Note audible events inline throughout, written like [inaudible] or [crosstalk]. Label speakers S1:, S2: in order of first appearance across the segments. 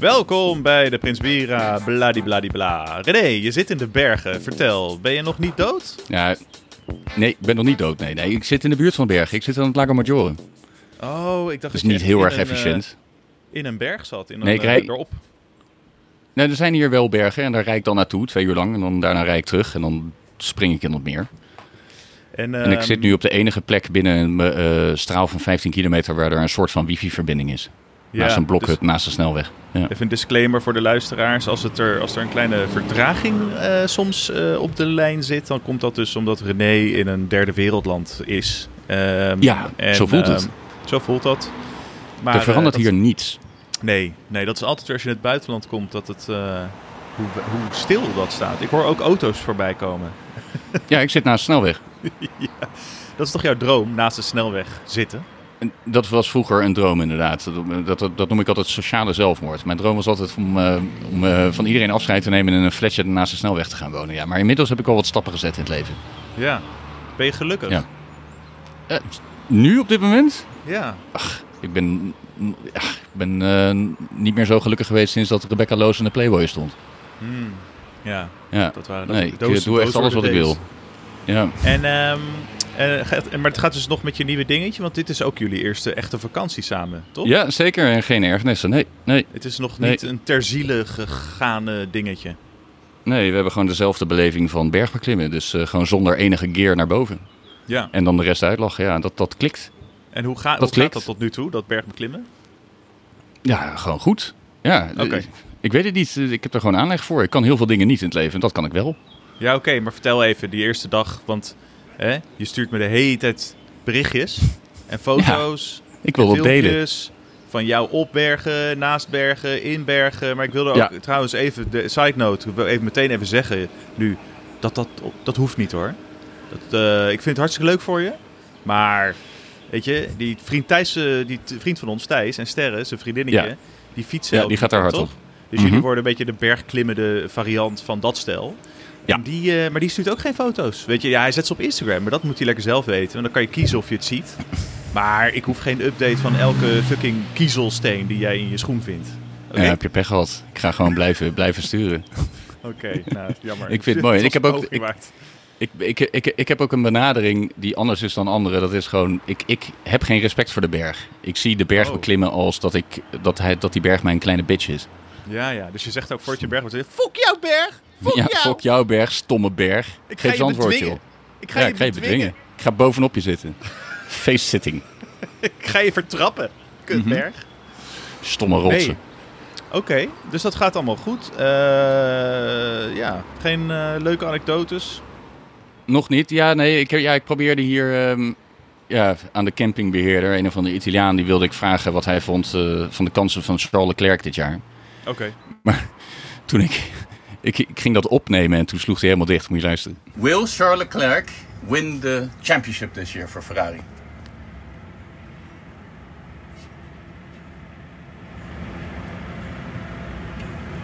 S1: Welkom bij de Prins Bira bladibladibla. René, je zit in de bergen. Vertel, ben je nog niet dood?
S2: Ja, nee, ik ben nog niet dood. Nee, nee, ik zit in de buurt van Bergen. Ik zit aan het Lago Maggiore.
S1: Oh, ik dacht
S2: Dus
S1: dat je
S2: niet heel erg
S1: een,
S2: efficiënt.
S1: eh, in een berg zat. In
S2: Nee,
S1: een,
S2: ik rijd-
S1: eh, erop.
S2: Nee, er zijn hier wel bergen en daar rijd ik dan naartoe, twee uur lang. En dan daarna rijd ik terug en dan spring ik in het meer.
S1: En,
S2: En ik
S1: ehm,
S2: zit nu op de enige plek binnen een eh, straal van 15 kilometer waar er een soort van wifi-verbinding is.
S1: ja,
S2: naast een blokhut,
S1: dus
S2: naast de snelweg. Ja.
S1: even een disclaimer voor de luisteraars. Als, het er, als er een kleine vertraging eh, soms eh, op de lijn zit, dan komt dat dus omdat René in een derde wereldland is. Ehm,
S2: Ja, zo voelt het.
S1: ehm, zo voelt dat. Maar,
S2: er verandert
S1: dat-
S2: hier niets.
S1: Nee, nee, dat is altijd als je in het buitenland komt, dat het, hoe, hoe stil dat staat. Ik hoor ook auto's voorbij komen. [laughs]
S2: Ja, ik zit naast de snelweg. [laughs]
S1: ja, dat is toch jouw droom, naast de snelweg zitten?
S2: En Dat was vroeger een droom inderdaad. Dat, dat, noem ik altijd sociale zelfmoord. Mijn droom was altijd om, eh, om eh, van iedereen afscheid te nemen en in een flatje naast de snelweg te gaan wonen. Ja, maar inmiddels heb ik al wat stappen gezet in het leven.
S1: Ja. Ben je gelukkig?
S2: Ja. Eh, nu op dit moment?
S1: Ja.
S2: Ik ben, ja, ik ben niet meer zo gelukkig geweest sinds dat Rebecca Loos in de Playboy stond.
S1: Hmm. Ja,
S2: Ja.
S1: dat waren
S2: Nee, ik eh, doe echt alles wat ik wil. Ja.
S1: En, ehm, eh, gaat- maar het gaat dus nog met je nieuwe dingetje, want dit is ook jullie eerste echte vakantie samen, toch?
S2: ja, zeker. En geen ergernissen. Nee, nee,
S1: Het is nog
S2: Nee.
S1: niet een ter ziele gegaan dingetje.
S2: nee. We hebben gewoon dezelfde beleving van bergbeklimmen. Dus eh, gewoon zonder enige gear naar boven.
S1: Ja.
S2: En dan de rest uitlachen. Ja, dat, dat klikt.
S1: En hoe, ga, hoe
S2: Dat
S1: gaat
S2: klikt.
S1: dat tot nu toe, dat bergbeklimmen?
S2: Ja, gewoon goed. Ja,
S1: Oké.
S2: Ik weet het niet. Ik heb er gewoon aanleg voor. Ik kan heel veel dingen niet in het leven. En dat kan ik wel.
S1: Ja, oké, maar vertel even die eerste dag, want hè, je stuurt me de hele tijd berichtjes en foto's.
S2: Ik wil dat delen.
S1: Van jou op bergen, naast bergen, in bergen. Maar ik wilde ook
S2: Ja.
S1: trouwens even, de side note, ik wil even meteen even zeggen nu, dat dat, dat hoeft niet hoor. Dat, eh, ik vind het hartstikke leuk voor je. Maar, weet je, die vriend, Thijs, die vriend van ons, Thijs en Sterren, zijn vriendinnetje,
S2: Ja.
S1: die fietsen
S2: Ja, die gaat daar hard op.
S1: Dus jullie
S2: Mhm.
S1: worden een beetje de bergklimmende variant van dat stel.
S2: Ja.
S1: En die, eh, maar die stuurt ook geen foto's. Weet je, ja, hij zet ze op Instagram, maar dat moet hij lekker zelf weten. En dan kan je kiezen of je het ziet. [laughs] Maar ik hoef geen update van elke fucking kiezelsteen die jij in je schoen vindt. Oké,
S2: Ja, heb je pech gehad. Ik ga gewoon blijven, blijven sturen. [laughs]
S1: Oké, nou, jammer. [laughs]
S2: Ik vind het mooi. En ik heb ook- ik-. Ik, ik, ik, ik heb ook een benadering die anders is dan anderen. Dat is gewoon, ik, ik heb geen respect voor de berg. Ik zie de berg
S1: Oh.
S2: beklimmen als dat, ik, dat, hij, dat die berg mijn kleine bitch is.
S1: Ja, ja, dus je zegt ook voor het je berg. wordt, Fuck jouw berg! Fuck
S2: ja,
S1: jou!
S2: fok jouw berg, stomme berg.
S1: Ik ga
S2: Geef
S1: je
S2: eens antwoord,
S1: bedwingen.
S2: joh.
S1: Ik ga
S2: Ja,
S1: je
S2: ik ga je
S1: bedwingen.
S2: Ik ga bovenop je zitten. [laughs] Face sitting.
S1: Ik ga je vertrappen. Kutberg.
S2: Stomme rotsen.
S1: Oké, dus dat gaat allemaal goed. Eh, ja, geen eh, leuke anekdotes.
S2: Nog niet. Ja, nee. Ik, ja, ik probeerde hier ehm, ja, aan de campingbeheerder, een of andere Italiaan, die wilde ik vragen wat hij vond eh, van de kansen van Charles Leclerc dit jaar.
S1: Oké.
S2: Toen ik, ik, ik ging dat opnemen en toen sloeg hij helemaal dicht. Moet je luisteren.
S3: Will Charles Leclerc win the championship this year for Ferrari?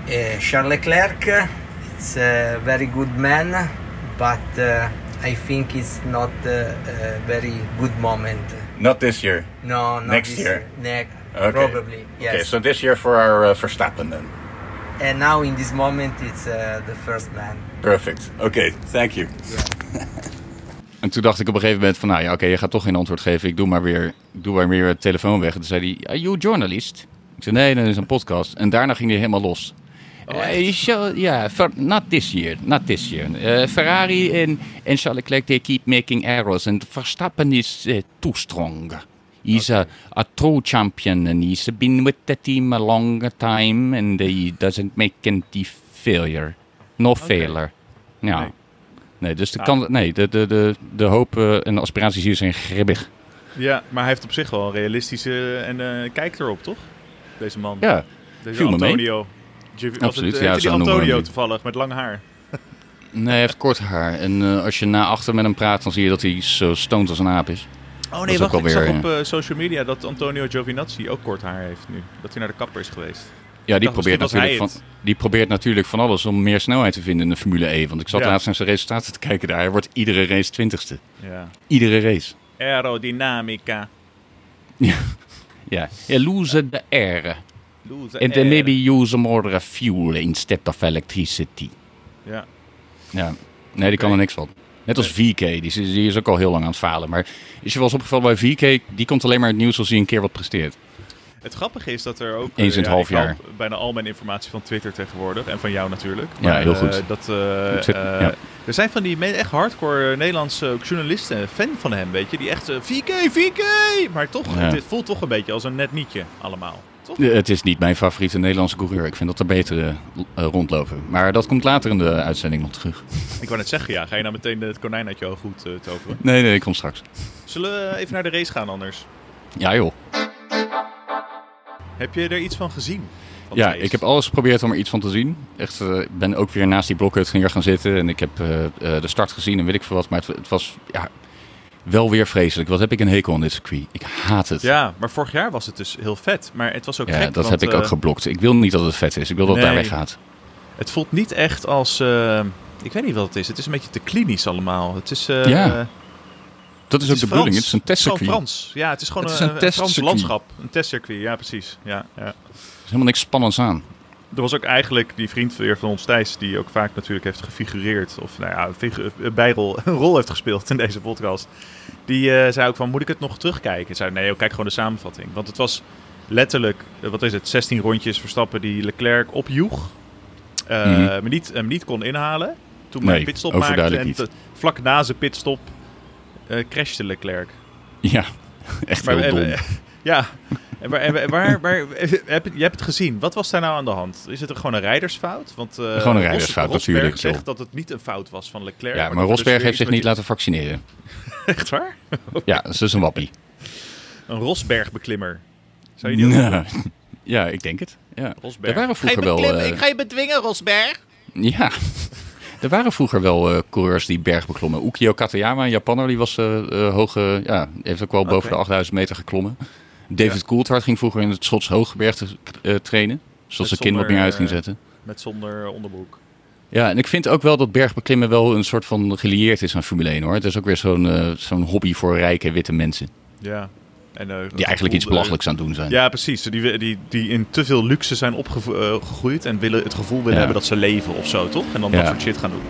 S4: Uh, Charles Leclerc, it's a very good man, but uh, I think it's not uh, a very good moment.
S3: Not this year.
S4: No, not
S3: Next
S4: this
S3: year?
S4: Ne-
S3: Okay.
S4: Probably, yes.
S3: Okay, so this year for our uh, Verstappen then.
S4: and now in this moment, it's uh, the first man.
S3: Perfect. Okay, thank you. [laughs]
S2: En toen dacht ik op een gegeven moment van, nou ja, oké, je gaat toch geen antwoord geven. Ik doe maar weer, doe maar weer de telefoon weg. En toen zei hij, are you a journalist? Ik zei, nee, dat is een podcast. En daarna ging hij helemaal los. Eh, so, yeah, for, not this year, not this year. Eh, Ferrari and, and Charles Leclerc, they keep making errors. And Verstappen is eh, too strong. He's a, a true champion and he's been with the team a long time. And he doesn't make any failure. No failure. Ja.
S1: Nee.
S2: Nee, dus de,
S1: Ah.
S2: kan, nee, de, de, de, de hoop eh, en de aspiraties hier zijn gribbig.
S1: Ja, maar hij heeft op zich wel een realistische en eh kijkt erop, toch? Deze man.
S2: Ja,
S1: Deze. Antonio. Absoluut.
S2: Absoluut,
S1: Het,
S2: ja,
S1: die Antonio toevallig, met lang haar.
S2: nee, hij heeft kort haar. En eh, als je na achter met hem praat, dan zie je dat hij zo stoned als een aap is.
S1: Oh nee, wacht, ik zag op
S2: ja.
S1: eh, social media dat Antonio Giovinazzi ook kort haar heeft nu. Dat hij naar de kapper is geweest.
S2: Ja, die probeert, natuurlijk van, die probeert natuurlijk van alles om meer snelheid te vinden in de Formule E. Want ik zat
S1: Ja.
S2: laatst naar zijn resultaten te kijken daar. Hij wordt iedere race twintigste.
S1: Ja.
S2: Iedere race.
S1: Aerodynamica. [laughs]
S2: Ja, you lose the air.
S1: Lose
S2: And then maybe use more fuel instead of electricity.
S1: Ja.
S2: Ja, nee, die kan er niks van. Net als VK, die is, die is ook al heel lang aan het falen. Maar is je wel eens opgevallen bij VK, die komt alleen maar het nieuws als hij een keer wat presteert.
S1: Het grappige is dat er ook...
S2: Eens in het
S1: ja,
S2: half
S1: ik haal
S2: jaar.
S1: bijna al mijn informatie van Twitter tegenwoordig. En van jou natuurlijk.
S2: Ja, heel
S1: eh,
S2: goed.
S1: dat, eh,
S2: Twitter,
S1: eh,
S2: ja.
S1: Er zijn van die echt hardcore Nederlandse journalisten, fan van hem, weet je. Die echt, eh, VK, VK! Maar toch,
S2: Ja.
S1: dit voelt toch een beetje als een net nietje allemaal. Toch?
S2: Eh, Het is niet mijn favoriete Nederlandse coureur. Ik vind dat er betere eh, rondlopen. Maar dat komt later in de uitzending nog terug. [laughs]
S1: Ik wou net zeggen, ja, ga je nou meteen het konijn uit je oog goed eh, toveren?
S2: Nee, nee, ik kom straks.
S1: Zullen we even naar de race gaan anders?
S2: Ja joh.
S1: Heb je er iets van gezien? van
S2: Ja, ik heb alles geprobeerd om er iets van te zien. Echt, eh, ik ben ook weer naast die blokhut gaan zitten. En ik heb eh, eh, de start gezien en weet ik veel wat. Maar het, het was ja, wel weer vreselijk. Wat heb ik een hekel aan dit circuit. Ik haat het.
S1: Ja, maar vorig jaar was het dus heel vet. Maar het was ook
S2: Ja,
S1: gek,
S2: dat
S1: want,
S2: heb ik ook
S1: eh,
S2: geblokt. Ik wil niet dat het vet is. Ik wil dat het daar weggaat.
S1: Het voelt niet echt als... eh, ik weet niet wat het is. Het is een beetje te klinisch allemaal. Het is... eh,
S2: Ja, Dat is
S1: het
S2: ook de bedoeling. Het is een
S1: Het is gewoon
S2: testcircuit.
S1: Frans. Ja, het is gewoon
S2: Het is
S1: een,
S2: een
S1: een Frans landschap. Een testcircuit, ja precies. Ja, ja.
S2: Er is helemaal niks spannends aan.
S1: Er was ook eigenlijk die vriend weer van ons Thijs, die ook vaak natuurlijk heeft gefigureerd, of nou ja, een bijrol, [laughs] een rol heeft gespeeld in deze podcast. Die eh, zei ook van, moet ik het nog terugkijken? Ik zei, nee, joh, kijk gewoon de samenvatting. Want het was letterlijk, eh, wat is het, 16 rondjes Verstappen die Leclerc opjoeg. eh
S2: Mhm.
S1: maar niet, hem niet kon inhalen. Toen
S2: Nee,
S1: hij pitstop maakte en te- vlak na zijn pitstop eh crashte Leclerc.
S2: Ja, [laughs] echt heel
S1: Maar,
S2: dom.
S1: eh, ja, en waar, en waar, waar, heb, je hebt het gezien. Wat was daar nou aan de hand? Is het er gewoon een rijdersfout? Want, eh,
S2: Gewoon een rijdersfout,
S1: Ros-
S2: natuurlijk,
S1: Rosberg zegt dat het niet een fout was van Leclerc.
S2: Ja, maar
S1: er
S2: Rosberg
S1: dus
S2: heeft zich niet laten vaccineren. [laughs]
S1: Echt waar? [laughs]
S2: Ja, dat is dus een wappie.
S1: Een Rosberg-beklimmer. Zou je die. [laughs]
S2: Ja, ik denk het. Ja.
S1: Rosberg.
S2: Er waren vroeger wel... eh,
S1: ga je bedwingen, Rosberg.
S2: Ja, er waren vroeger wel eh, coureurs die berg beklommen. Ukio Katayama, een Japanner, die was hoge, ja, heeft ook wel boven de 8000 meter geklommen. David
S1: Ja.
S2: Coulthard ging vroeger in het Schots Hooggebergte eh, trainen. Zoals
S1: Met
S2: zijn kin wat meer uit ging
S1: eh,
S2: zetten.
S1: Met zonder onderbroek.
S2: Ja, en ik vind ook wel dat bergbeklimmen wel een soort van gelieerd is aan Formule 1 hoor. Het is ook weer zo'n eh, zo'n hobby voor rijke witte mensen.
S1: Ja. En,
S2: Die eigenlijk iets belachelijks aan het doen zijn.
S1: Ja, precies. Die, die, die in te veel luxe zijn opgegroeid en willen het gevoel willen
S2: Ja.
S1: hebben dat ze leven of zo, toch? En dan
S2: Ja.
S1: dat soort shit gaan doen.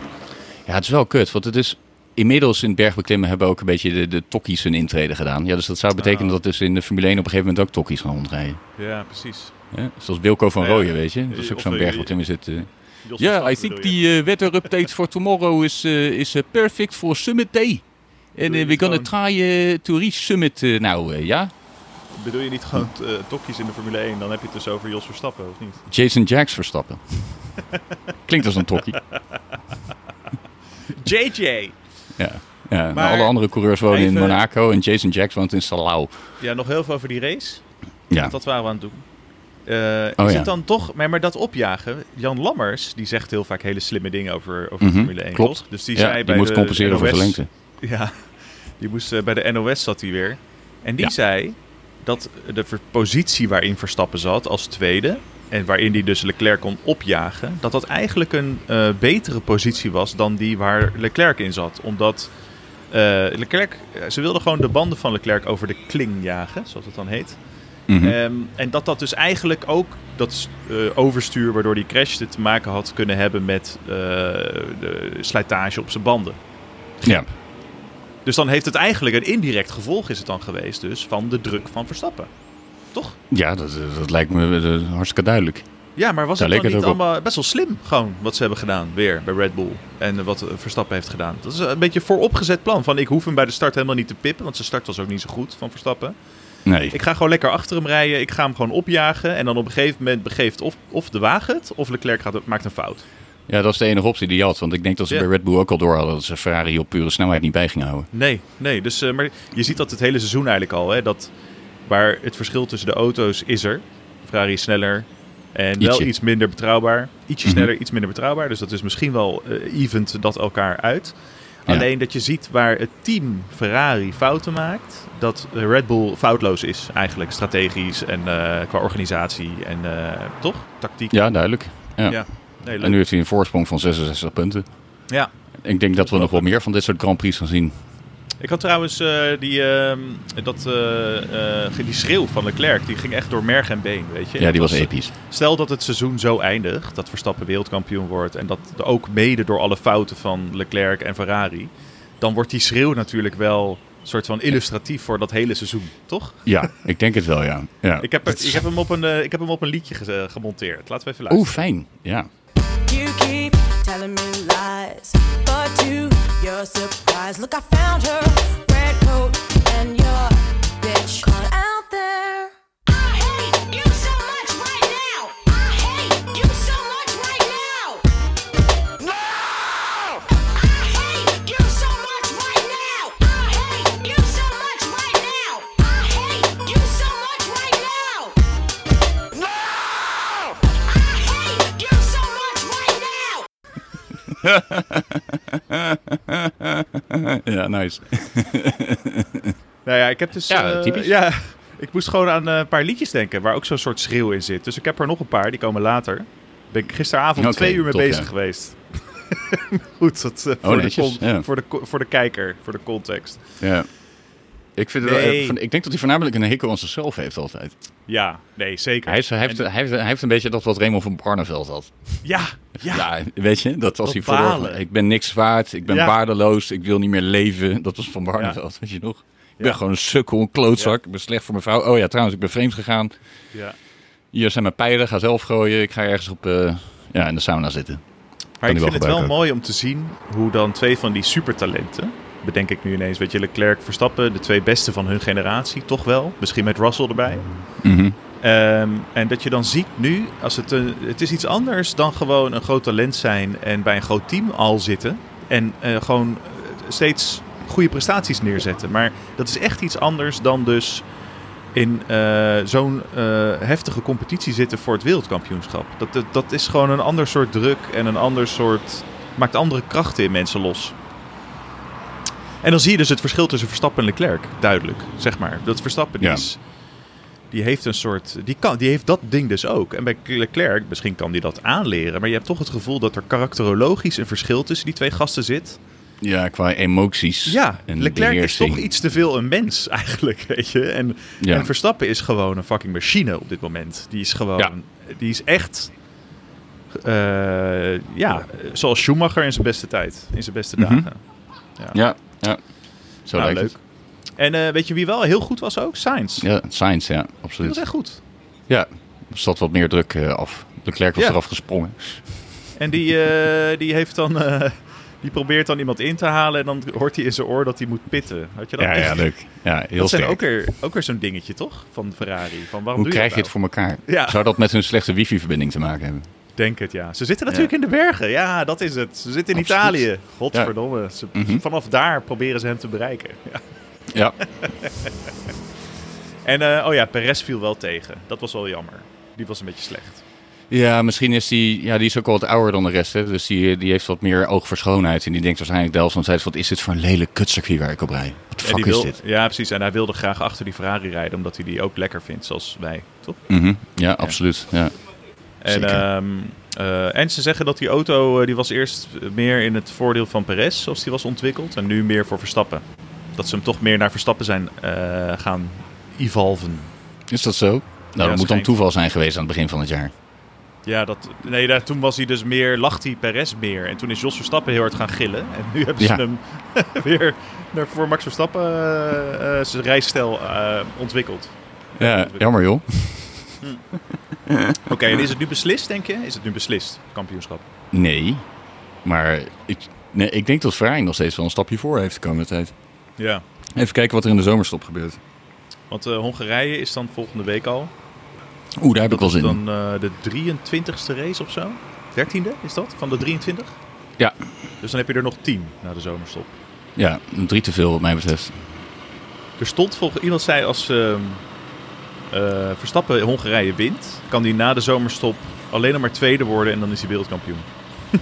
S2: Ja, het is wel kut, want het is... Inmiddels in het bergbeklimmen hebben ook een beetje de, de tokkies hun intrede gedaan. Ja, dus dat zou betekenen
S1: Ah.
S2: dat dus in de Formule 1 op een gegeven moment ook tokkies gaan rondrijden.
S1: Ja, precies.
S2: Ja, zoals Wilco van
S1: Ja,
S2: Rooyen, weet je. Dat is ook
S1: of,
S2: zo'n
S1: eh,
S2: bergbeklimmer zit. eh.
S1: Jos
S2: Ja,
S1: Verstappen
S2: I think the uh, weather update for tomorrow is, uh, is uh, perfect for summit day. And uh, we're gonna try uh, to reach summit uh, now, uh, ja?
S1: Bedoel je niet gewoon uh, tokkies in de Formule 1? Dan heb je het dus over Jos Verstappen, of niet?
S2: Jason Jacks Verstappen. [laughs] Klinkt als een tokkie. [laughs]
S1: JJ!
S2: Ja. Ja, maar
S1: Maar
S2: alle andere coureurs wonen in Monaco en Jason Jacks woont in Salau.
S1: Ja, nog heel veel over die race.
S2: Ja,
S1: Want dat waren we aan het doen.
S2: Oh,
S1: is
S2: ja.
S1: het dan toch... Maar, maar dat opjagen... Jan Lammers, die zegt heel vaak hele slimme dingen over, over
S2: Mhm,
S1: Formule 1,
S2: klopt.
S1: Dus die
S2: ja
S1: zei
S2: die
S1: bij
S2: moet
S1: de
S2: compenseren voor zijn lengte. [laughs]
S1: Ja, die moest, eh, bij de NOS zat hij weer. En die
S2: Ja.
S1: zei dat de positie waarin Verstappen zat als tweede... en waarin hij dus Leclerc kon opjagen... dat dat eigenlijk een eh, betere positie was dan die waar Leclerc in zat. Omdat eh, Leclerc... eh, Ze wilden gewoon de banden van Leclerc over de kling jagen, zoals het dan heet.
S2: Mhm.
S1: Ehm, en dat dat dus eigenlijk ook dat overstuur waardoor die crashte te maken had kunnen hebben met de slijtage op zijn banden.
S2: ja.
S1: Dus dan heeft het eigenlijk een indirect gevolg is het dan geweest dus van de druk van Verstappen. Toch?
S2: ja, dat, dat lijkt me eh, hartstikke duidelijk.
S1: Ja, maar was
S2: Daar
S1: het dan niet
S2: het ook op.
S1: allemaal best wel slim gewoon wat ze hebben gedaan weer bij Red Bull en wat eh, Verstappen heeft gedaan. Dat is een beetje een vooropgezet plan van ik hoef hem bij de start helemaal niet te pippen, want zijn start was ook niet zo goed van Verstappen.
S2: Nee.
S1: Ik ga gewoon lekker achter hem rijden, ik ga hem gewoon opjagen en dan op een gegeven moment begeeft of, of de wagen het of Leclerc gaat, maakt een fout.
S2: Ja, dat is de enige optie die hij had. Want ik denk dat ze
S1: Ja.
S2: bij Red Bull ook al door hadden dat ze Ferrari op pure snelheid niet bij gingen houden.
S1: Nee, nee. Dus, eh, maar je ziet dat het hele seizoen eigenlijk al. Hè, dat waar het verschil tussen de auto's is er. Ferrari is sneller en wel
S2: Ietsje.
S1: iets minder betrouwbaar. Ietsje
S2: Mhm.
S1: sneller, iets minder betrouwbaar. Dus dat is misschien wel eh event dat elkaar uit.
S2: Ja.
S1: Alleen dat je ziet waar het team Ferrari fouten maakt. Dat Red Bull foutloos is eigenlijk. Strategisch en eh, qua organisatie en eh, toch? Tactiek.
S2: Ja, duidelijk. Ja.
S1: Ja. Nee.
S2: En nu heeft hij een voorsprong van 66 punten.
S1: Ja.
S2: Ik denk dat we nog wel meer van dit soort Grand Prix gaan zien.
S1: Ik had trouwens eh, die, ehm, dat, eh, eh, die schreeuw van Leclerc, die ging echt door merg en been, weet je.
S2: Ja, die
S1: Dat
S2: was episch.
S1: Stel dat het seizoen zo eindigt, dat Verstappen wereldkampioen wordt en dat ook mede door alle fouten van Leclerc en Ferrari, dan wordt die schreeuw natuurlijk wel een soort van illustratief voor dat hele seizoen, toch?
S2: Ja, ik denk het wel, ja. ja.
S1: Ik heb, ik heb, hem, op een, ik heb hem op een liedje ge- gemonteerd. Laten we even luisteren.
S2: Oeh, fijn. Ja.
S5: You keep telling me lies, but to your surprise, look, I found her red coat and your bitch. caught
S2: ja, nice. [laughs]
S1: Nou ja, ik heb dus...
S2: Ja,
S1: eh,
S2: typisch.
S1: ja, ik moest gewoon aan eh, een paar liedjes denken waar ook zo'n soort schreeuw in zit. Dus ik heb er nog een paar, die komen later. Ben ik gisteravond twee uur mee
S2: top,
S1: bezig
S2: ja.
S1: geweest. [laughs] Goed, dat, eh, voor, de
S2: netjes,
S1: con-
S2: ja.
S1: voor, de, voor de kijker, voor de context.
S2: Ja. Ik, vind wel- eh, van- ik denk dat hij voornamelijk een hekel aan zichzelf heeft altijd.
S1: Ja, nee, zeker.
S2: Hij, is, hij, heeft,
S1: En-
S2: hij, heeft, hij heeft een beetje dat wat Raymond van Barneveld had.
S1: ja, ja,
S2: Ja, weet je, dat was hij voor. Ik ben niks waard, ik ben
S1: Ja.
S2: waardeloos, ik wil niet meer leven. Dat was van Barneveld, weet je nog? Ik ben gewoon een sukkel, een klootzak, ik ben slecht voor mijn vrouw. Oh ja, trouwens, ik ben vreemd gegaan.
S1: ja.
S2: Hier zijn mijn pijlen, ga zelf gooien. Ik ga ergens op, eh, ja, in de sauna zitten.
S1: Maar ik vind het wel mooi om te zien hoe dan twee van die supertalenten, bedenk ik nu ineens, weet je, Leclerc, Verstappen, de twee beste van hun generatie, toch wel. Misschien met Russell erbij.
S2: Mhm.
S1: Ehm, en dat je dan ziet nu, als het, een, het is iets anders dan gewoon een groot talent zijn en bij een groot team al zitten. En eh, gewoon eh, steeds goede prestaties neerzetten. Maar dat is echt iets anders dan dus in eh, zo'n eh, heftige competitie zitten voor het wereldkampioenschap. Dat, dat, dat is gewoon een ander soort druk en een ander soort... maakt andere krachten in mensen los. En dan zie je dus het verschil tussen Verstappen en Leclerc, duidelijk, zeg maar. Dat Verstappen
S2: Ja.
S1: is... Die heeft een soort. Die, kan, die heeft dat ding dus ook. En bij Leclerc, misschien kan die dat aanleren. Maar je hebt toch het gevoel dat er karakterologisch een verschil tussen die twee gasten zit.
S2: Ja, qua emoties
S1: Ja,
S2: en
S1: Leclerc is toch iets te veel een mens [laughs] eigenlijk, weet je. En,
S2: Ja.
S1: en Verstappen is gewoon een fucking machine op dit moment. Die is gewoon,
S2: Ja.
S1: die is echt, eh, ja, zoals Schumacher in zijn beste tijd, in zijn beste
S2: Mhm.
S1: dagen.
S2: Ja, ja. Zo
S1: Nou, leuk. En eh, weet je wie wel heel goed was ook? Sainz.
S2: Ja, science, ja, absoluut.
S1: was echt goed.
S2: Ja, er zat wat meer druk eh, af. Leclerc was
S1: Ja.
S2: eraf gesprongen.
S1: En die, eh, die heeft dan, die probeert dan iemand in te halen en dan hoort hij in zijn oor dat hij moet pitten. Had je dat?
S2: Ja, ja, leuk. Ja, heel
S1: dat zijn
S2: sterk.
S1: ook weer, ook weer zo'n dingetje, toch? Van Ferrari. Van waarom
S2: Hoe
S1: doe
S2: krijg je
S1: je
S2: het
S1: dat
S2: voor elkaar?
S1: Ja.
S2: Zou dat met hun slechte wifi-verbinding te maken hebben?
S1: Denk het, ja. Ze zitten natuurlijk in de bergen. Ja, dat is het. Ze zitten in
S2: Absoluut.
S1: Italië. Godverdomme. Ze,
S2: Mhm.
S1: Vanaf daar proberen ze hem te bereiken. Ja.
S2: Ja, [laughs]
S1: En, eh, oh ja, Perez viel wel tegen. Dat was wel jammer. Die was een beetje slecht.
S2: ja misschien is die, ja, die is ook al wat ouder dan de rest. Hè? Dus die, die heeft wat meer oog voor schoonheid. En die denkt waarschijnlijk Delft, want wat is dit voor een lelijk kutcircuit waar ik op rij? Wat de fuck is
S1: wil,
S2: dit?
S1: Ja, precies. En hij wilde graag achter die Ferrari rijden, omdat hij die ook lekker vindt, zoals wij, toch?
S2: Mhm. Ja, absoluut. Ja.
S1: En, ehm, eh, en ze zeggen dat die auto, eh, die was eerst meer in het voordeel van Perez, zoals die was ontwikkeld. En nu meer voor Verstappen. Dat ze hem toch meer naar Verstappen zijn eh, gaan evolven.
S2: Is dat zo? Nou, dat moet dan toeval zijn geweest aan het begin van het jaar.
S1: Ja, dat, nee, daar, toen was hij dus meer, lacht hij Perez meer. En toen is Jos Verstappen heel hard gaan gillen. En nu [laughs] hebben ze
S2: Ja.
S1: hem [laughs] weer naar, voor Max Verstappen zijn rijstijl ontwikkeld.
S2: Ja, jammer joh. [laughs]
S1: Oké, en is het nu beslist, denk je? Is het nu beslist, het kampioenschap?
S2: Nee, maar ik, nee, ik denk dat Ferrari nog steeds wel een stapje voor heeft de komende tijd.
S1: Ja.
S2: Even kijken wat er in de zomerstop gebeurt.
S1: Want eh, Hongarije is dan volgende week al.
S2: Oeh, daar heb ik wel zin in.
S1: dan eh, de 23ste race of zo. 13e is dat, van de 23?
S2: Ja.
S1: Dus dan heb je er nog 10 na de zomerstop.
S2: Ja, een drie te veel wat mij betreft.
S1: Er stond volgens iemand zei als ehm, eh, Verstappen Hongarije wint, kan hij na de zomerstop alleen nog maar tweede worden en dan is hij wereldkampioen. [laughs]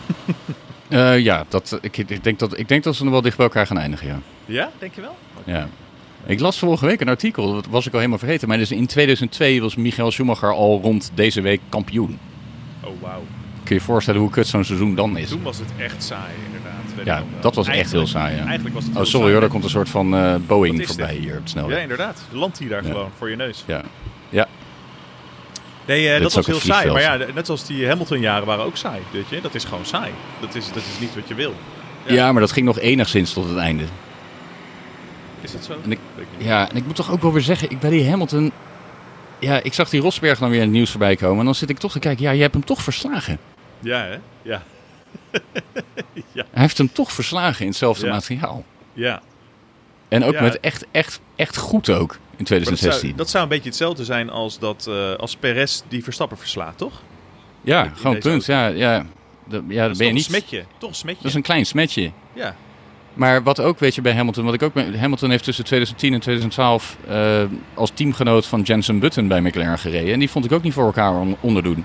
S2: Eh, ja, dat, ik, ik, denk dat, ik denk dat ze nog wel dicht bij elkaar gaan eindigen, ja.
S1: Ja, denk je wel?
S2: ja. Ik las vorige week een artikel, dat was ik al helemaal vergeten. Maar dus in 2002 was Michael Schumacher al rond deze week kampioen.
S1: Oh, wauw.
S2: Kun je je voorstellen hoe kut zo'n seizoen dan is?
S1: Toen was het echt saai, inderdaad.
S2: Ja, dat was echt heel saai, ja.
S1: Eigenlijk was het
S2: Oh, sorry
S1: saai.
S2: hoor, er komt een soort van eh, Boeing voorbij
S1: dit?
S2: hier op de
S1: Ja, inderdaad. Landt hij daar
S2: Ja.
S1: gewoon voor je neus.
S2: Ja. Ja.
S1: Nee, eh, dat
S2: is
S1: was
S2: ook
S1: heel saai. Maar ja, net zoals die Hamilton-jaren waren ook saai. Weet je? Dat is gewoon saai. Dat is, dat is niet wat je wil.
S2: Ja. maar dat ging nog enigszins tot het einde.
S1: Is dat zo?
S2: En ik-. Ja, en ik moet toch ook wel weer zeggen, ik bij die Hamilton... Ja, ik zag die Rosberg dan weer in het nieuws voorbij komen. En dan zit ik toch te kijken, ja, je hebt hem toch verslagen.
S1: Ja, hè? Ja. [laughs]
S2: Hij heeft hem toch verslagen in hetzelfde
S1: Ja.
S2: materiaal.
S1: Ja.
S2: En ook
S1: Ja.
S2: met echt, echt, echt goed ook in
S1: Maar dat
S2: 2016.
S1: zou, dat zou een beetje hetzelfde zijn als, dat, eh, als Perez die Verstappen verslaat, toch?
S2: ja,
S1: in
S2: gewoon punt. Ja, ja. De, ja,
S1: Dat
S2: ben je niet...
S1: een smetje. Toch een smetje.
S2: Dat is een klein smetje.
S1: Ja.
S2: Maar wat ook, weet je, bij Hamilton, wat ik ook met Hamilton heeft tussen 2010 en 2012 eh, als teamgenoot van Jensen Button bij McLaren gereden. En die vond ik ook niet voor elkaar on- onderdoen.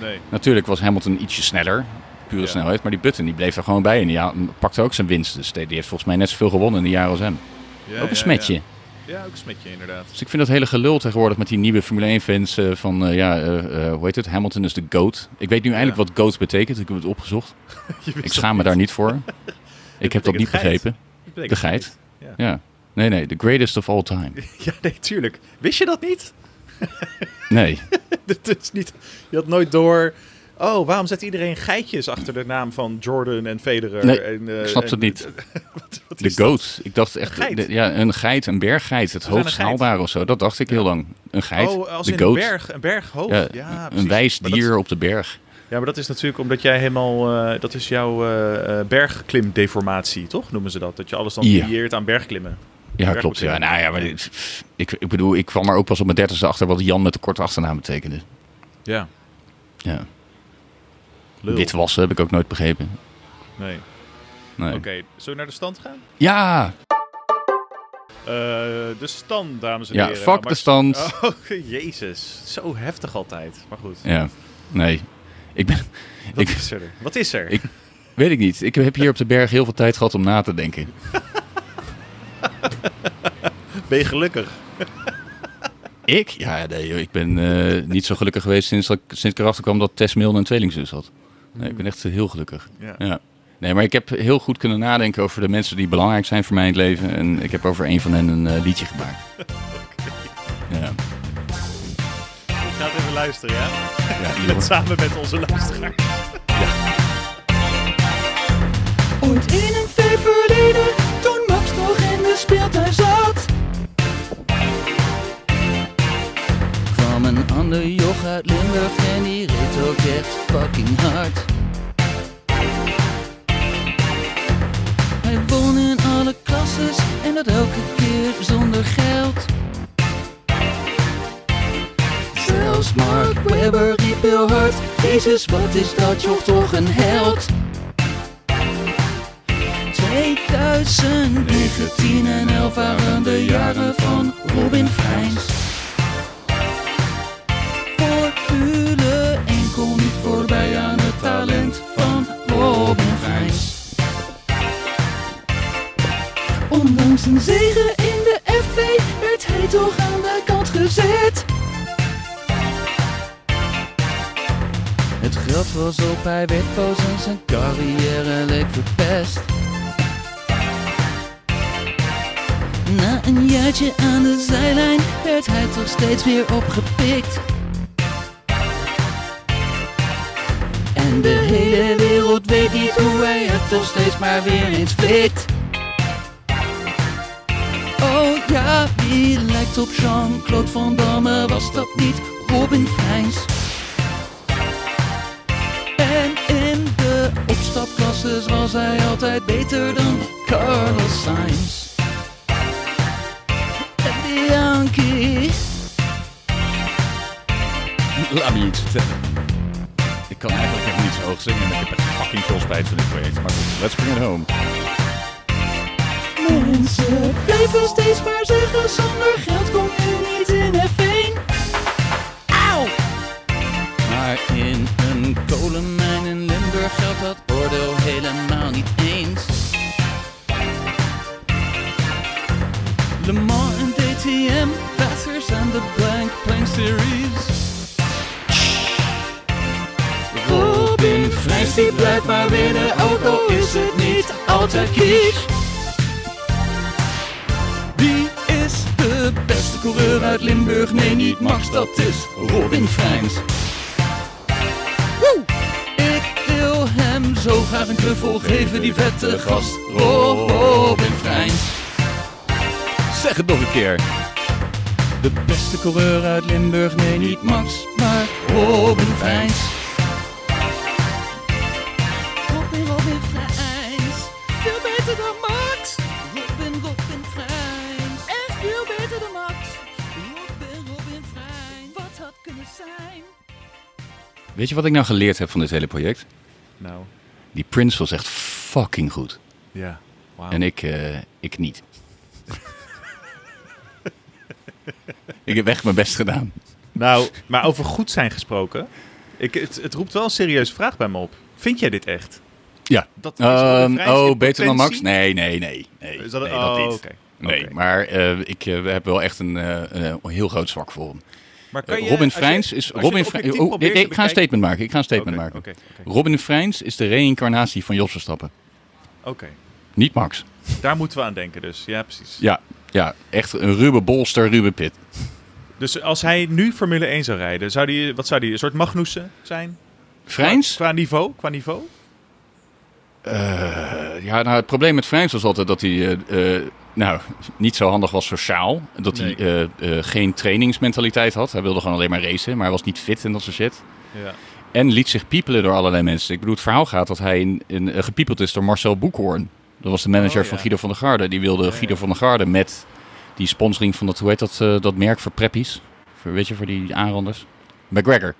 S1: Nee.
S2: Natuurlijk was Hamilton ietsje sneller, pure
S1: Ja.
S2: snelheid, maar die Button die bleef er gewoon bij en die pakte ook zijn winst. Dus die die heeft volgens mij net zoveel gewonnen in de jaren als hem.
S1: Ja,
S2: ook een
S1: ja,
S2: smetje.
S1: Ja. ook smetje inderdaad.
S2: Dus ik vind dat hele gelul tegenwoordig met die nieuwe Formule 1 fans eh, van, eh, ja, eh, hoe heet het, Hamilton is de GOAT. Ik weet nu eindelijk wat GOAT betekent, ik heb het opgezocht. [laughs] Ik
S1: dat
S2: schaam me daar niet voor. [laughs] Ik heb dat niet
S1: geit.
S2: begrepen.
S1: Dat
S2: De geit.
S1: Ja.
S2: Ja. Nee, nee, the greatest of all time. [laughs]
S1: ja, nee, tuurlijk. Wist je dat niet?
S2: Nee.
S1: Het is niet. Je had nooit door. Oh, waarom zet iedereen geitjes achter de naam van Jordan en Federer?
S2: Nee,
S1: en, eh,
S2: ik snap het niet. [laughs]
S1: wat, wat
S2: De goat. Ik dacht echt,
S1: Een
S2: de- ja, een geit, een berggeit, het hoogst haalbaar of zo. Dat dacht ik heel lang. Een geit,
S1: Oh, als
S2: de
S1: in
S2: goat.
S1: een berg, een berg hoog.
S2: Ja,
S1: Ja,
S2: een wijs
S1: dat-
S2: dier op de berg.
S1: ja, maar dat is natuurlijk omdat jij helemaal. eh, dat is jouw eh, eh, bergklimdeformatie, toch? Noemen ze dat? Dat je alles dan
S2: Ja.
S1: creëert aan bergklimmen.
S2: Ja,
S1: Berg
S2: klopt. Ja, nou ja, maar dit- ik, ik bedoel, ik kwam er ook pas op mijn dertigste achter wat Jan met de korte achternaam betekende.
S1: Ja.
S2: Ja.
S1: Lul.
S2: Witwassen heb ik ook nooit begrepen.
S1: Nee.
S2: Nee.
S1: Oké, zullen we naar de stand gaan?
S2: Ja,
S1: Eh, de stand, dames en
S2: Ja,
S1: heren.
S2: fuck
S1: Nou,
S2: de stand.
S1: Oh, [laughs] jezus. Zo heftig altijd. Maar goed.
S2: ja. Nee. Ik ben,
S1: Wat
S2: ik,
S1: is er? Wat is er?
S2: Ik- weet ik niet. Ik heb hier op de berg heel veel tijd gehad om na te denken. [laughs]
S1: Ben je gelukkig?
S2: Ik? Ja, nee, ik ben eh, niet zo gelukkig geweest sinds, dat, ik- sinds ik erachter kwam dat Tess Milne een tweelingzus had. Nee, ik ben echt heel gelukkig.
S1: Ja.
S2: Ja. Nee, maar ik heb heel goed kunnen nadenken over de mensen die belangrijk zijn voor mij in het leven. En ik heb over een van hen een eh, liedje gemaakt. [laughs] Ja,
S1: Ik ga het even luisteren, ja?
S2: ja [laughs]
S1: Met, samen met onze luisteraar.
S5: Ooit in een ver verleden, toen Max nog in de speeltuin zat.
S6: Een ander joch uit Limburg en die reed ook echt fucking hard. Hij won in alle klasses en dat elke keer zonder geld. Zelfs Mark Webber riep heel hard, Jezus wat is dat joch toch een held. 2019 en 11 waren de jaren van Robin Freins.
S5: Ondanks een zege in de F2 werd hij toch aan de kant gezet.
S6: Het geld was op, hij werd boos en zijn carrière leek verpest. Na een jaartje aan de zijlijn werd hij toch steeds weer opgepikt. En de hele wereld weet niet hoe hij het toch steeds maar weer eens flikt. Wie lijkt op Jean-Claude Van Damme? Was dat niet Robin Freins? En in de opstapklasses was hij altijd beter dan Carlos Sainz. En Bianchi.
S2: Laat me iets vertellen. Ik kan eigenlijk even niet zo hoog zingen en ik heb echt fucking veel spijt van dit project. Maar goed, let's bring it home.
S5: Mensen blijven steeds maar zeggen, zonder geld kom je niet in F1. Auw!
S6: Maar in een kolenmijn in Limburg geldt dat oordeel helemaal niet eens. Le Mans en DTM, passers aan de Blank Plank Series. Robin Freins die blijft maar winnen, ook al is het niet altijd kies. De beste coureur uit Limburg? Nee, niet Max, dat is Robin. Woe! Ik wil hem zo graag een knuffel geven, die vette gast. Robin Freins. Zeg het nog een keer. De beste coureur uit Limburg, nee niet Max, maar Robin Freins.
S2: Weet je wat ik nou geleerd heb van dit hele project?
S1: Nou,
S2: Die Prince was echt fucking goed.
S1: ja. Wauw.
S2: En ik, eh, ik niet. [laughs] ik heb echt mijn best gedaan.
S1: Nou, maar over goed zijn gesproken. Ik, het, het roept wel een serieuze vraag bij me op. Vind jij dit echt?
S2: Ja.
S1: Dat is
S2: Ehm, oh, beter dan Max? Nee, nee, nee. nee,
S1: Is dat,
S2: nee,
S1: oh,
S2: dat niet.
S1: oké.
S2: Nee, maar eh, ik eh, heb wel echt een, een heel groot zwak voor hem.
S1: Maar kan je,
S2: Robin Freins is... Robin oh, nee, ik ga een statement maken. Ik ga een statement maken. Robin Freins is de reïncarnatie van Jos Verstappen.
S1: oké.
S2: Niet Max.
S1: Daar moeten we aan denken dus. Ja, precies.
S2: Ja, ja echt een ruwe bolster, ruwe pit.
S1: Dus als hij nu Formule 1 zou rijden, zou die, wat zou die, een soort Magnussen zijn?
S2: Freins?
S1: Qua, qua niveau? Qua niveau?
S2: Eh, ja, nou, het probleem met Freins was altijd dat hij eh, eh, nou, niet zo handig was sociaal. Dat
S1: Nee.
S2: hij eh, eh, geen trainingsmentaliteit had. Hij wilde gewoon alleen maar racen, maar hij was niet fit en dat soort shit.
S1: Ja.
S2: En liet zich piepelen door allerlei mensen. Ik bedoel, het verhaal gaat dat hij in, in, eh, gepiepeld is door Marcel Boekhoorn. Dat was de manager
S1: Oh, ja.
S2: van Guido van der Garde. Die wilde
S1: Ja,
S2: Guido van der Garde met die sponsoring van dat, hoe heet dat, dat merk voor preppies. Voor, weet je, voor die aanranders. McGregor.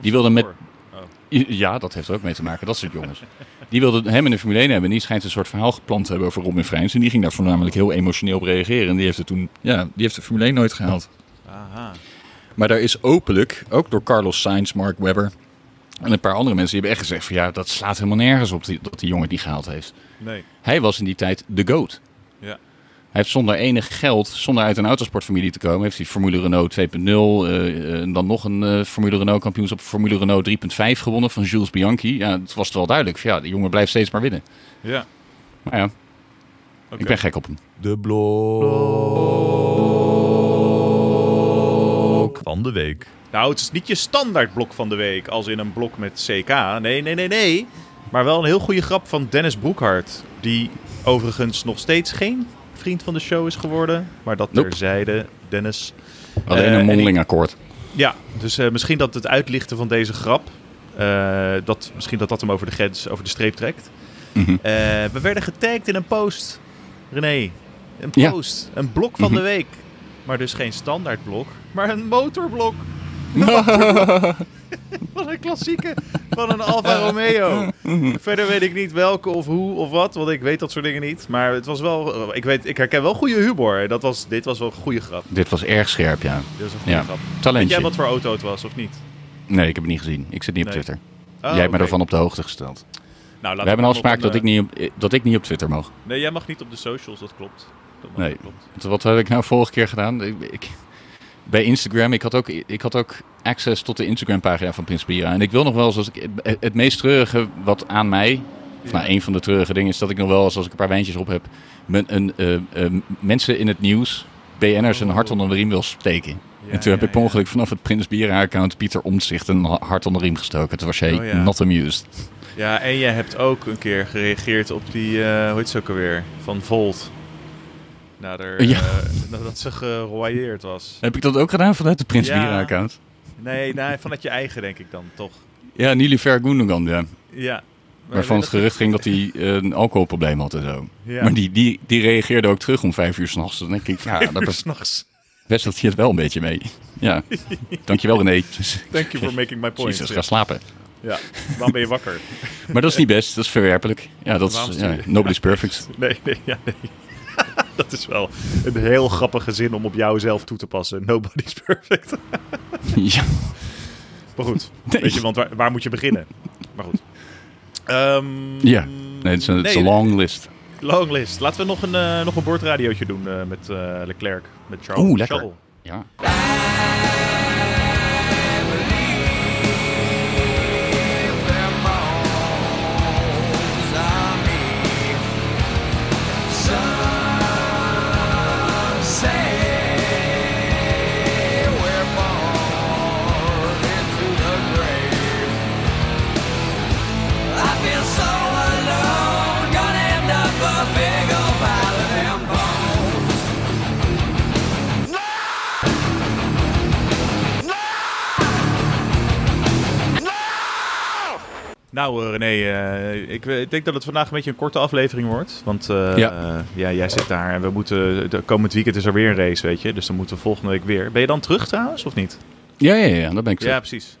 S2: Die wilde met-
S1: Amsterdam
S2: Ja, dat heeft er ook mee te maken, dat soort jongens. [laughs] Die wilde hem in de Formule 1 hebben. En die schijnt een soort verhaal gepland te hebben over Robin Freins. En die ging daar voornamelijk heel emotioneel op reageren. En die heeft het toen, ja, die heeft de Formule 1 nooit gehaald.
S1: Aha.
S2: Maar daar is openlijk, ook door Carlos Sainz, Mark Webber en een paar andere mensen, die hebben echt gezegd van ja, dat slaat helemaal nergens op die, dat die jongen niet gehaald heeft.
S1: Nee.
S2: Hij was in die tijd de GOAT. Hij heeft zonder enig geld, zonder uit een autosportfamilie te komen, heeft hij Formule Renault 2.0 eh, eh, en dan nog een eh, Formule Renault kampioenschap Formule Renault 3.5 gewonnen van Jules Bianchi. Ja, het was wel duidelijk. Ja, die jongen blijft steeds maar winnen.
S1: Ja.
S2: Maar ja, ik ben gek op hem.
S7: De blok van de week.
S1: Nou, het is niet je standaard blok van de week, als in een blok met CK. Nee, nee, nee, nee. Maar wel een heel goede grap van Dennis Broekhart. Die overigens nog steeds geen vriend van de show is geworden. Maar dat
S2: Nope.
S1: terzijde, Dennis.
S2: Alleen
S1: Eh, en
S2: een mondeling akkoord.
S1: Ja, dus eh, misschien dat het uitlichten van deze grap... eh, dat, misschien dat dat hem over de grens, over de streep trekt.
S2: Mhm.
S1: We werden getagd in een post. René, een
S2: Ja.
S1: post. Een blok van
S2: Mhm.
S1: de week. Maar dus geen standaard blok, maar een motorblok. [laughs] Wat een klassieke van een Alfa Romeo. Verder weet ik niet welke of hoe of wat, want ik weet dat soort dingen niet. Maar het was wel, ik, weet, ik herken wel goede humor. Dat was, dit was wel een goede grap.
S2: Dit was erg scherp, ja.
S1: Dit was een goede
S2: Ja,
S1: grap. Weet
S2: talentje.
S1: jij wat voor auto het was of niet?
S2: Nee, ik heb het niet gezien. Ik zit niet op
S1: Nee.
S2: Twitter.
S1: Oh,
S2: Jij hebt me ervan op de hoogte gesteld.
S1: Nou,
S2: We hebben een afspraak dat, ik niet op, eh, dat ik niet op Twitter mag.
S1: Nee, jij mag niet op de socials, dat klopt. Dat
S2: Nee.
S1: klopt.
S2: Wat heb ik nou vorige keer gedaan? Ik, ik- bij Instagram, ik had, ook, ik had ook access tot de Instagram-pagina van Prins Bira. En ik wil nog wel eens, als ik, het- het meest treurige wat aan mij, of nou, een van de treurige dingen, is dat ik nog wel eens, als ik een paar wijntjes op heb, men, een, eh, eh, mensen in het nieuws, BN'ers, een hart onder de riem wil steken.
S1: Ja,
S2: en toen heb
S1: ja,
S2: ik per
S1: ja.
S2: ongeluk vanaf het Prins Bira-account Pieter Omtzigt een ha- hart onder de riem gestoken. Toen was jij
S1: Oh,
S2: not amused.
S1: Ja, en jij hebt ook een keer gereageerd op die, eh hoe heet ze ook alweer, van Volt. Nadat,
S2: Ja.
S1: nadat ze geroyeerd was.
S2: Heb ik dat ook gedaan vanuit het Prins
S1: Ja.
S2: Bira-account?
S1: Nee, nee, vanuit je eigen denk ik dan, toch?
S2: Ja, Nilüfer Gundogan, ja.
S1: Ja.
S2: Waarvan het gerucht ging dat hij eh, een alcoholprobleem had en zo.
S1: Ja.
S2: Maar die, die, die reageerde ook terug om vijf uur s'nachts. Dan denk ik, ja, daar
S1: s'nachts.
S2: best hij het wel een beetje mee. Ja, [laughs] dankjewel René.
S1: Thank you for making my point.
S2: Jezus,
S1: Ja.
S2: ga slapen.
S1: Ja, waarom ben je wakker? [laughs]
S2: Maar dat is niet best, dat is verwerpelijk. Ja, dat is, ja, nobody's perfect. [laughs]
S1: Nee, nee, ja, nee. Dat is wel een heel grappige zin om op jou zelf toe te passen. Nobody's perfect. [laughs]
S2: ja.
S1: Maar goed,
S2: Nee.
S1: weet je, want waar, waar moet je beginnen? Maar goed. Ehm,
S2: Ja, nee, het is een,
S1: nee,
S2: long list.
S1: Long list. Laten we nog een, eh, nog een boordradiootje doen eh, met eh, Leclerc. Met Charles.
S2: Oeh, lekker.
S1: Charles.
S2: Ja.
S1: Nou eh, René, eh, ik, ik denk dat het vandaag een beetje een korte aflevering wordt. Want eh,
S2: Ja.
S1: eh, ja, jij zit daar en we moeten, de komend weekend is er weer een race, weet je. Dus dan moeten we volgende week weer. Ben je dan terug trouwens, of niet?
S2: Ja, ja, ja, dat ben ik terug.
S1: Ja, precies.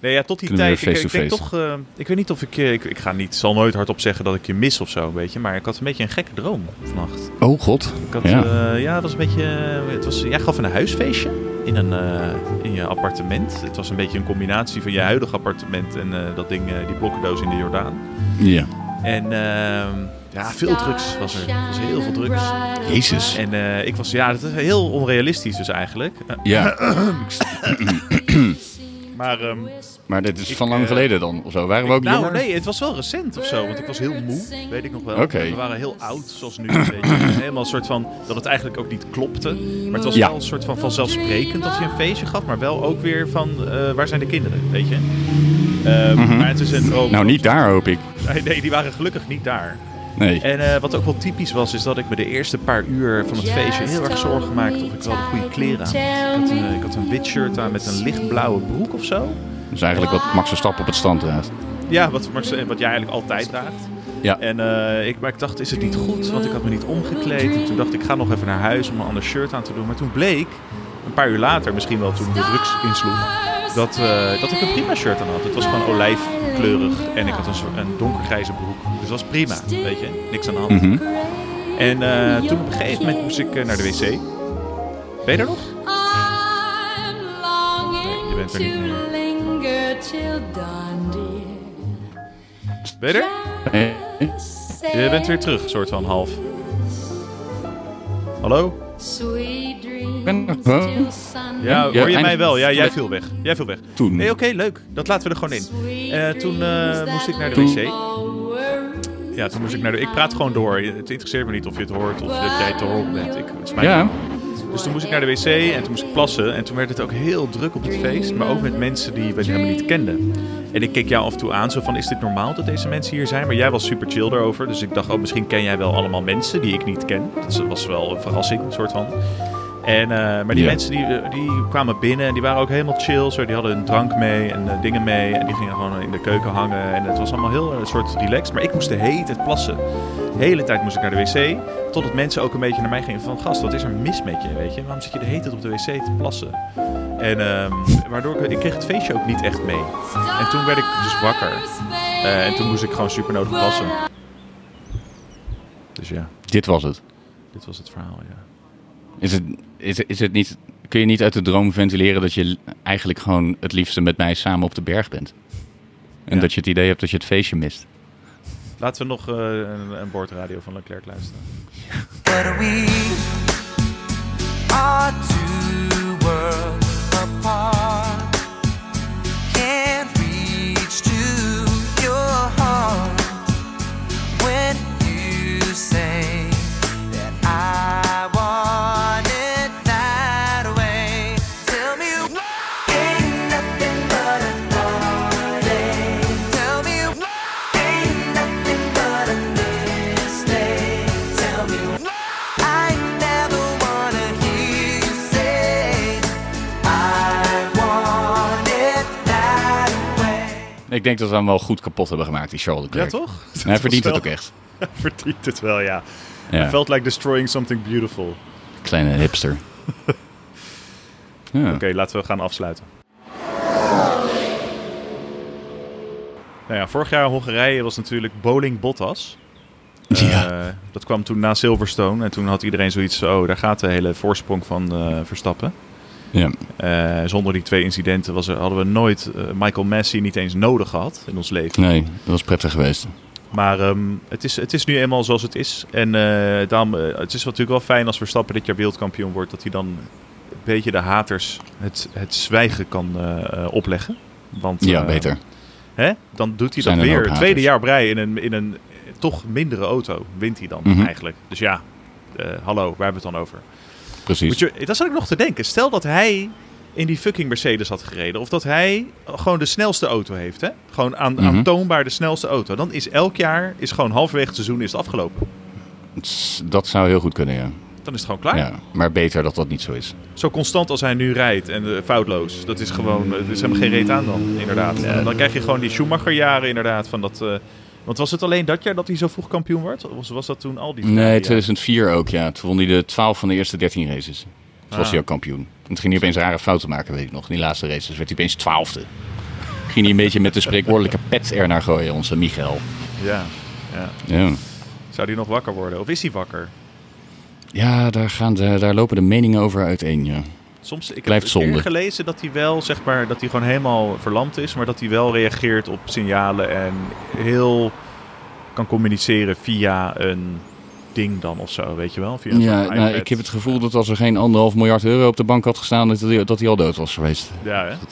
S1: Nee, ja, tot die tijd. Ik, ik denk toch. eh, ik weet niet of ik, eh, ik. Ik ga niet. Zal nooit hardop zeggen dat ik je mis of zo, weet je. Maar ik had een beetje een gekke droom vannacht.
S2: Oh god.
S1: Ik had,
S2: Ja.
S1: ja. ja, het was een beetje. eh, Het was, jij gaf een huisfeestje in, een, eh, in je appartement. Het was een beetje een combinatie van je huidige appartement en eh, dat ding, eh, die blokkendoos in de Jordaan.
S2: Ja.
S1: En ehm, ja, veel drugs was er. Er was heel veel drugs.
S2: Jezus.
S1: En eh, ik was, ja, dat is heel onrealistisch dus eigenlijk. Eh,
S2: Ja, [coughs] [coughs]
S1: maar ehm,
S2: maar dit is
S1: Ik,
S2: van lang
S1: eh,
S2: geleden dan, of zo. Waren we ook
S1: nou,
S2: jonger?
S1: nee, het was wel recent of zo, want ik was heel moe, weet ik nog wel. We waren heel oud, zoals nu. Weet je. Helemaal een soort van, dat het eigenlijk ook niet klopte. Maar het was
S2: Ja.
S1: wel een soort van vanzelfsprekend dat je een feestje gaf, maar wel ook weer van, eh, waar zijn de kinderen, weet je. Ehm, Maar het is een droom.
S2: Nou, niet daar hoop ik. [laughs]
S1: Nee, nee, die waren gelukkig niet daar.
S2: Nee.
S1: En eh, wat ook wel typisch was, is dat ik me de eerste paar uur van het feestje heel erg zorgen maakte of ik wel de goede kleren aan had. Ik had, een, ik had een wit shirt aan met een lichtblauwe broek of zo.
S2: Dat is eigenlijk wat Max Verstappen op het strand draagt.
S1: Ja, wat, wat jij eigenlijk altijd draagt.
S2: Ja.
S1: En eh, ik, maar ik dacht, is het niet goed? Want ik had me niet omgekleed. En toen dacht ik, ik ga nog even naar huis om een ander shirt aan te doen. Maar toen bleek, een paar uur later, misschien wel toen de drugs insloeg, dat, eh, dat ik een prima shirt aan had. Het was gewoon olijfkleurig en ik had een, soort, een donkergrijze broek. Dus dat was prima, weet je. Niks aan de hand.
S2: Mhm.
S1: En eh, toen op een gegeven moment moest ik eh, naar de wc. Ben je er nog?
S5: Nee,
S1: je bent er niet meer. Ben je er? Je bent weer terug, soort van half. Hallo?
S2: Ben er.
S1: Ja, hoor je mij wel? Ja, jij viel weg. Jij viel weg.
S2: Toen.
S1: Nee, oké, leuk. Dat laten we er gewoon in. Eh, toen eh, moest ik naar de
S2: Toen-
S1: wc. Ja, toen moest ik naar de... Ik praat gewoon door. Het interesseert me niet of je het hoort of dat jij te horen bent. Ik, het is mijn
S2: Ja.
S1: Dus toen moest ik naar de wc en toen moest ik plassen. En toen werd het ook heel druk op het feest. Maar ook met mensen die we helemaal niet kenden. En ik keek jou af en toe aan, zo van, is dit normaal dat deze mensen hier zijn? Maar jij was super chill daarover. Dus ik dacht, oh, misschien ken jij wel allemaal mensen die ik niet ken. Dat was wel een verrassing, een soort van. En, eh, maar die
S2: Ja.
S1: mensen die, die kwamen binnen en die waren ook helemaal chill. Zo, die hadden een drank mee en eh, dingen mee. En die gingen gewoon in de keuken hangen. En het was allemaal heel een soort relaxed. Maar ik moest de hele tijd plassen. De hele tijd moest ik naar de wc. Totdat mensen ook een beetje naar mij gingen van... Gast, wat is er mis met je, weet je? Waarom zit je de hele tijd op de wc te plassen? En ehm, waardoor ik... Ik kreeg het feestje ook niet echt mee. En toen werd ik dus wakker. Eh, en toen moest ik gewoon super nodig plassen. Dus ja,
S2: Dit was het.
S1: dit was het verhaal, ja.
S2: Is het, is, is het niet, kun je niet uit de droom ventileren dat je eigenlijk gewoon het liefste met mij samen op de berg bent? En
S1: Ja.
S2: dat je het idee hebt dat je het feestje mist?
S1: Laten we nog eh, een, een boordradio van Leclerc luisteren.
S7: But we are two
S2: Ik denk dat we hem wel goed kapot hebben gemaakt, die Charles
S1: Ja,
S2: Leclerc.
S1: toch?
S2: En [laughs] hij verdient het ook echt. [laughs]
S1: verdient het wel, ja.
S2: Ja,
S1: Felt like destroying something beautiful.
S2: kleine hipster. [laughs] ja.
S1: Oké, laten we gaan afsluiten. Nou ja, vorig jaar Hongarije was natuurlijk Bowling Bottas.
S2: Ja.
S1: Eh, dat kwam toen na Silverstone. En toen had iedereen zoiets oh, daar gaat de hele voorsprong van eh, Verstappen.
S2: Ja.
S1: Eh, zonder die twee incidenten was er, hadden we nooit eh, Michael Messi niet eens nodig gehad in ons leven.
S2: Nee, dat was prettig geweest.
S1: Maar ehm, het, is, het is nu eenmaal zoals het is. En daarom, eh, het is natuurlijk wel fijn als Verstappen dit jaar wereldkampioen wordt. Dat hij dan een beetje de haters het, het zwijgen kan opleggen. Want,
S2: Ja, beter.
S1: Hè? Dan doet hij
S2: Zijn
S1: dat
S2: er
S1: weer. tweede jaar rij in een, in een toch mindere auto. Wint hij dan
S2: Mhm.
S1: eigenlijk. Dus ja, hallo, waar hebben we het dan over?
S2: Precies.
S1: Moet je, dat zat ik nog te denken. Stel dat hij in die fucking Mercedes had gereden. Of dat hij gewoon de snelste auto heeft. Hè? Gewoon aan,
S2: Mhm.
S1: aantoonbaar de snelste auto. Dan is elk jaar, is gewoon halverwege het seizoen is het afgelopen.
S2: Dat zou heel goed kunnen, ja.
S1: Dan is het gewoon klaar.
S2: Ja, maar beter dat dat niet zo is.
S1: Zo constant als hij nu rijdt en eh, foutloos. Dat is gewoon, er is helemaal geen reet aan dan, inderdaad. En dan krijg je gewoon die Schumacher-jaren inderdaad. Van dat, eh, want was het alleen dat jaar dat hij zo vroeg kampioen werd? Of was, was dat toen al die
S2: Nee,
S1: jaren?
S2: 2004 ook, ja. Toen won hij de 12 van de eerste 13 races. Toen was
S1: Ah.
S2: hij ook kampioen. En toen ging hij opeens rare fouten maken, weet ik nog. In die laatste races werd hij opeens twaalfde. Ging hij een beetje met de spreekwoordelijke pet er naar gooien, onze Michael.
S1: Ja, ja.
S2: Ja,
S1: Zou die nog wakker worden? Of is hij wakker?
S2: ja daar, gaan de, daar lopen de meningen over uiteen, ja.
S1: Soms, ik
S2: Blijft
S1: heb
S2: zonde.
S1: gelezen dat hij wel, zeg maar, dat hij gewoon helemaal verlamd is, maar dat hij wel reageert op signalen en heel kan communiceren via een ding dan of zo, weet je wel? Via
S2: Ja, nou, ik heb het gevoel dat als er geen anderhalf miljard euro op de bank had gestaan, dat hij, dat hij al dood was geweest.
S1: Ja, hè? [laughs]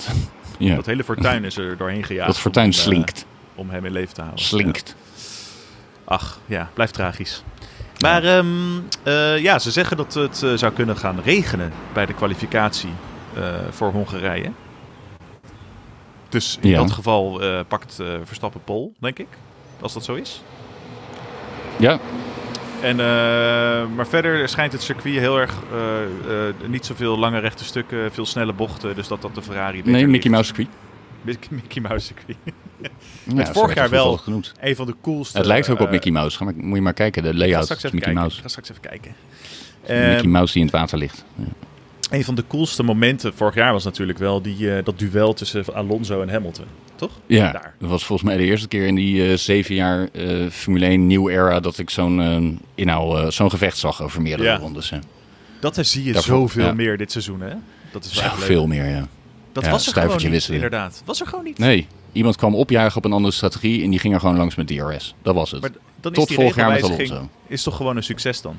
S2: Ja,
S1: Dat hele fortuin is er doorheen gejaagd.
S2: dat fortuin
S1: om eh,
S2: slinkt.
S1: om hem in leven te houden.
S2: Slinkt.
S1: Ja. Ach, ja, blijft tragisch. Maar ehm, eh, ja, ze zeggen dat het eh, zou kunnen gaan regenen bij de kwalificatie eh, voor Hongarije. Dus in
S2: Ja.
S1: dat geval pakt Verstappen Pol, denk ik. Als dat zo is.
S2: Ja,
S1: En, maar verder schijnt het circuit heel erg niet zoveel lange rechte stukken, veel snelle bochten. Dus dat dat de Ferrari. beter
S2: nee, Mickey. Mouse circuit.
S1: Mickey, Mickey Mouse circuit.
S2: Ja,
S1: vorig jaar
S2: het
S1: wel. Een van de coolste.
S2: Het lijkt ook op
S1: eh,
S2: Mickey Mouse. Maar, moet je maar kijken, de layout is Mickey
S1: kijken.
S2: Mouse.
S1: Ik ga straks even kijken.
S2: Mickey
S1: Ehm,
S2: Mouse die in het water ligt. Ja.
S1: Een van de coolste momenten vorig jaar was natuurlijk wel die, eh, dat duel tussen Alonso en Hamilton. Toch?
S2: Ja,
S1: Daar.
S2: dat was volgens mij de eerste keer in die eh, zeven jaar Formule 1 nieuw era dat ik zo'n inhoud, zo'n gevecht zag over meerdere
S1: Ja.
S2: rondes. hè.
S1: Dat zie je
S2: Daarvoor,
S1: zoveel
S2: ja.
S1: meer dit seizoen, hè? Dat is wel
S2: veel meer, ja.
S1: Dat
S2: Ja,
S1: was er gewoon niet,
S2: wisselen.
S1: inderdaad. Was er gewoon niet.
S2: Nee, iemand kwam opjagen op een andere strategie en die ging er gewoon langs met DRS. Dat was het.
S1: Maar dan is
S2: Tot
S1: die
S2: vorig jaar met Alonso.
S1: is toch gewoon een succes dan?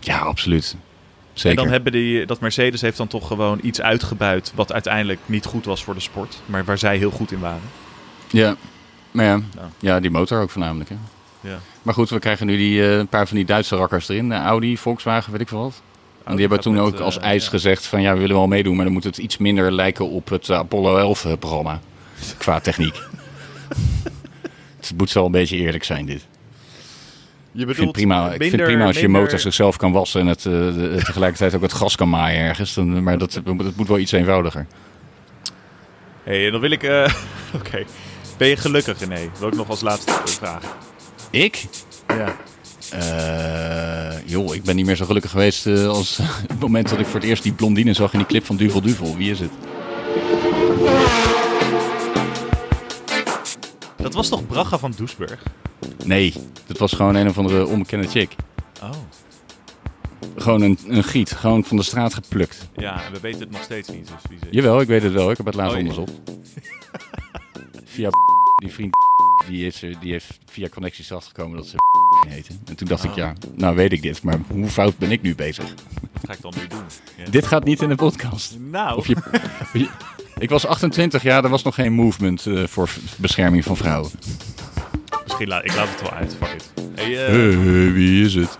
S2: Ja, absoluut.
S1: En
S2: Zeker.
S1: dan hebben die, dat Mercedes heeft dan toch gewoon iets uitgebuit wat uiteindelijk niet goed was voor de sport. Maar waar zij heel goed in waren.
S2: Ja, maar ja,
S1: Ja.
S2: ja, die motor ook voornamelijk. Hè.
S1: Ja.
S2: Maar goed, we krijgen nu die, eh, een paar van die Duitse rakkers erin. De Audi, Volkswagen, weet ik veel wat. En die hebben toen ook
S1: eh,
S2: als eis
S1: ja.
S2: gezegd van ja, we willen wel meedoen, maar dan moet het iets minder lijken op het eh, Apollo 11 eh, programma. Qua techniek. [laughs] het moet wel een beetje eerlijk zijn dit.
S1: Je
S2: Ik
S1: bedoelt
S2: vind, prima, ik vind
S1: minder-
S2: prima als je
S1: minder-
S2: motor zichzelf kan wassen en het eh, de- tegelijkertijd ook het gas kan maaien ergens. Dan, maar dat, dat moet wel iets eenvoudiger.
S1: hey, dan wil ik... eh, [laughs] Oké. Ben je gelukkig, René? Wil ik nog als laatste vragen.
S2: Ik?
S1: Ja.
S2: Eh, joh, ik ben niet meer zo gelukkig geweest eh, als [laughs] het moment dat ik voor het eerst die blondine zag in die clip van Duvel Duvel. Wie is het?
S1: Dat was toch Braga van Doesburg?
S2: Nee, dat was gewoon een of andere onbekende chick.
S1: Oh.
S2: Gewoon een, een giet, gewoon van de straat geplukt.
S1: Ja, en we weten het nog steeds niet. Dus wie ze.
S2: Jawel, ik weet het wel, ik heb het laatst
S1: Oh,
S2: onderzocht. [laughs] Via [laughs] die vriend, die, is, er- die heeft via connecties achtergekomen dat ze [laughs] heette. En toen dacht ik,
S1: Ah.
S2: ja, nou weet ik dit, maar hoe fout ben ik nu bezig?
S1: Wat ga ik dan nu doen? Ja.
S2: Dit gaat niet in de podcast.
S1: Nou,
S2: Of je, je- ik was 28 jaar, er was nog geen movement eh, voor bescherming van vrouwen.
S1: misschien laat ik laat het wel uit. Fuck it. Hey, eh,
S2: Eh, wie is het?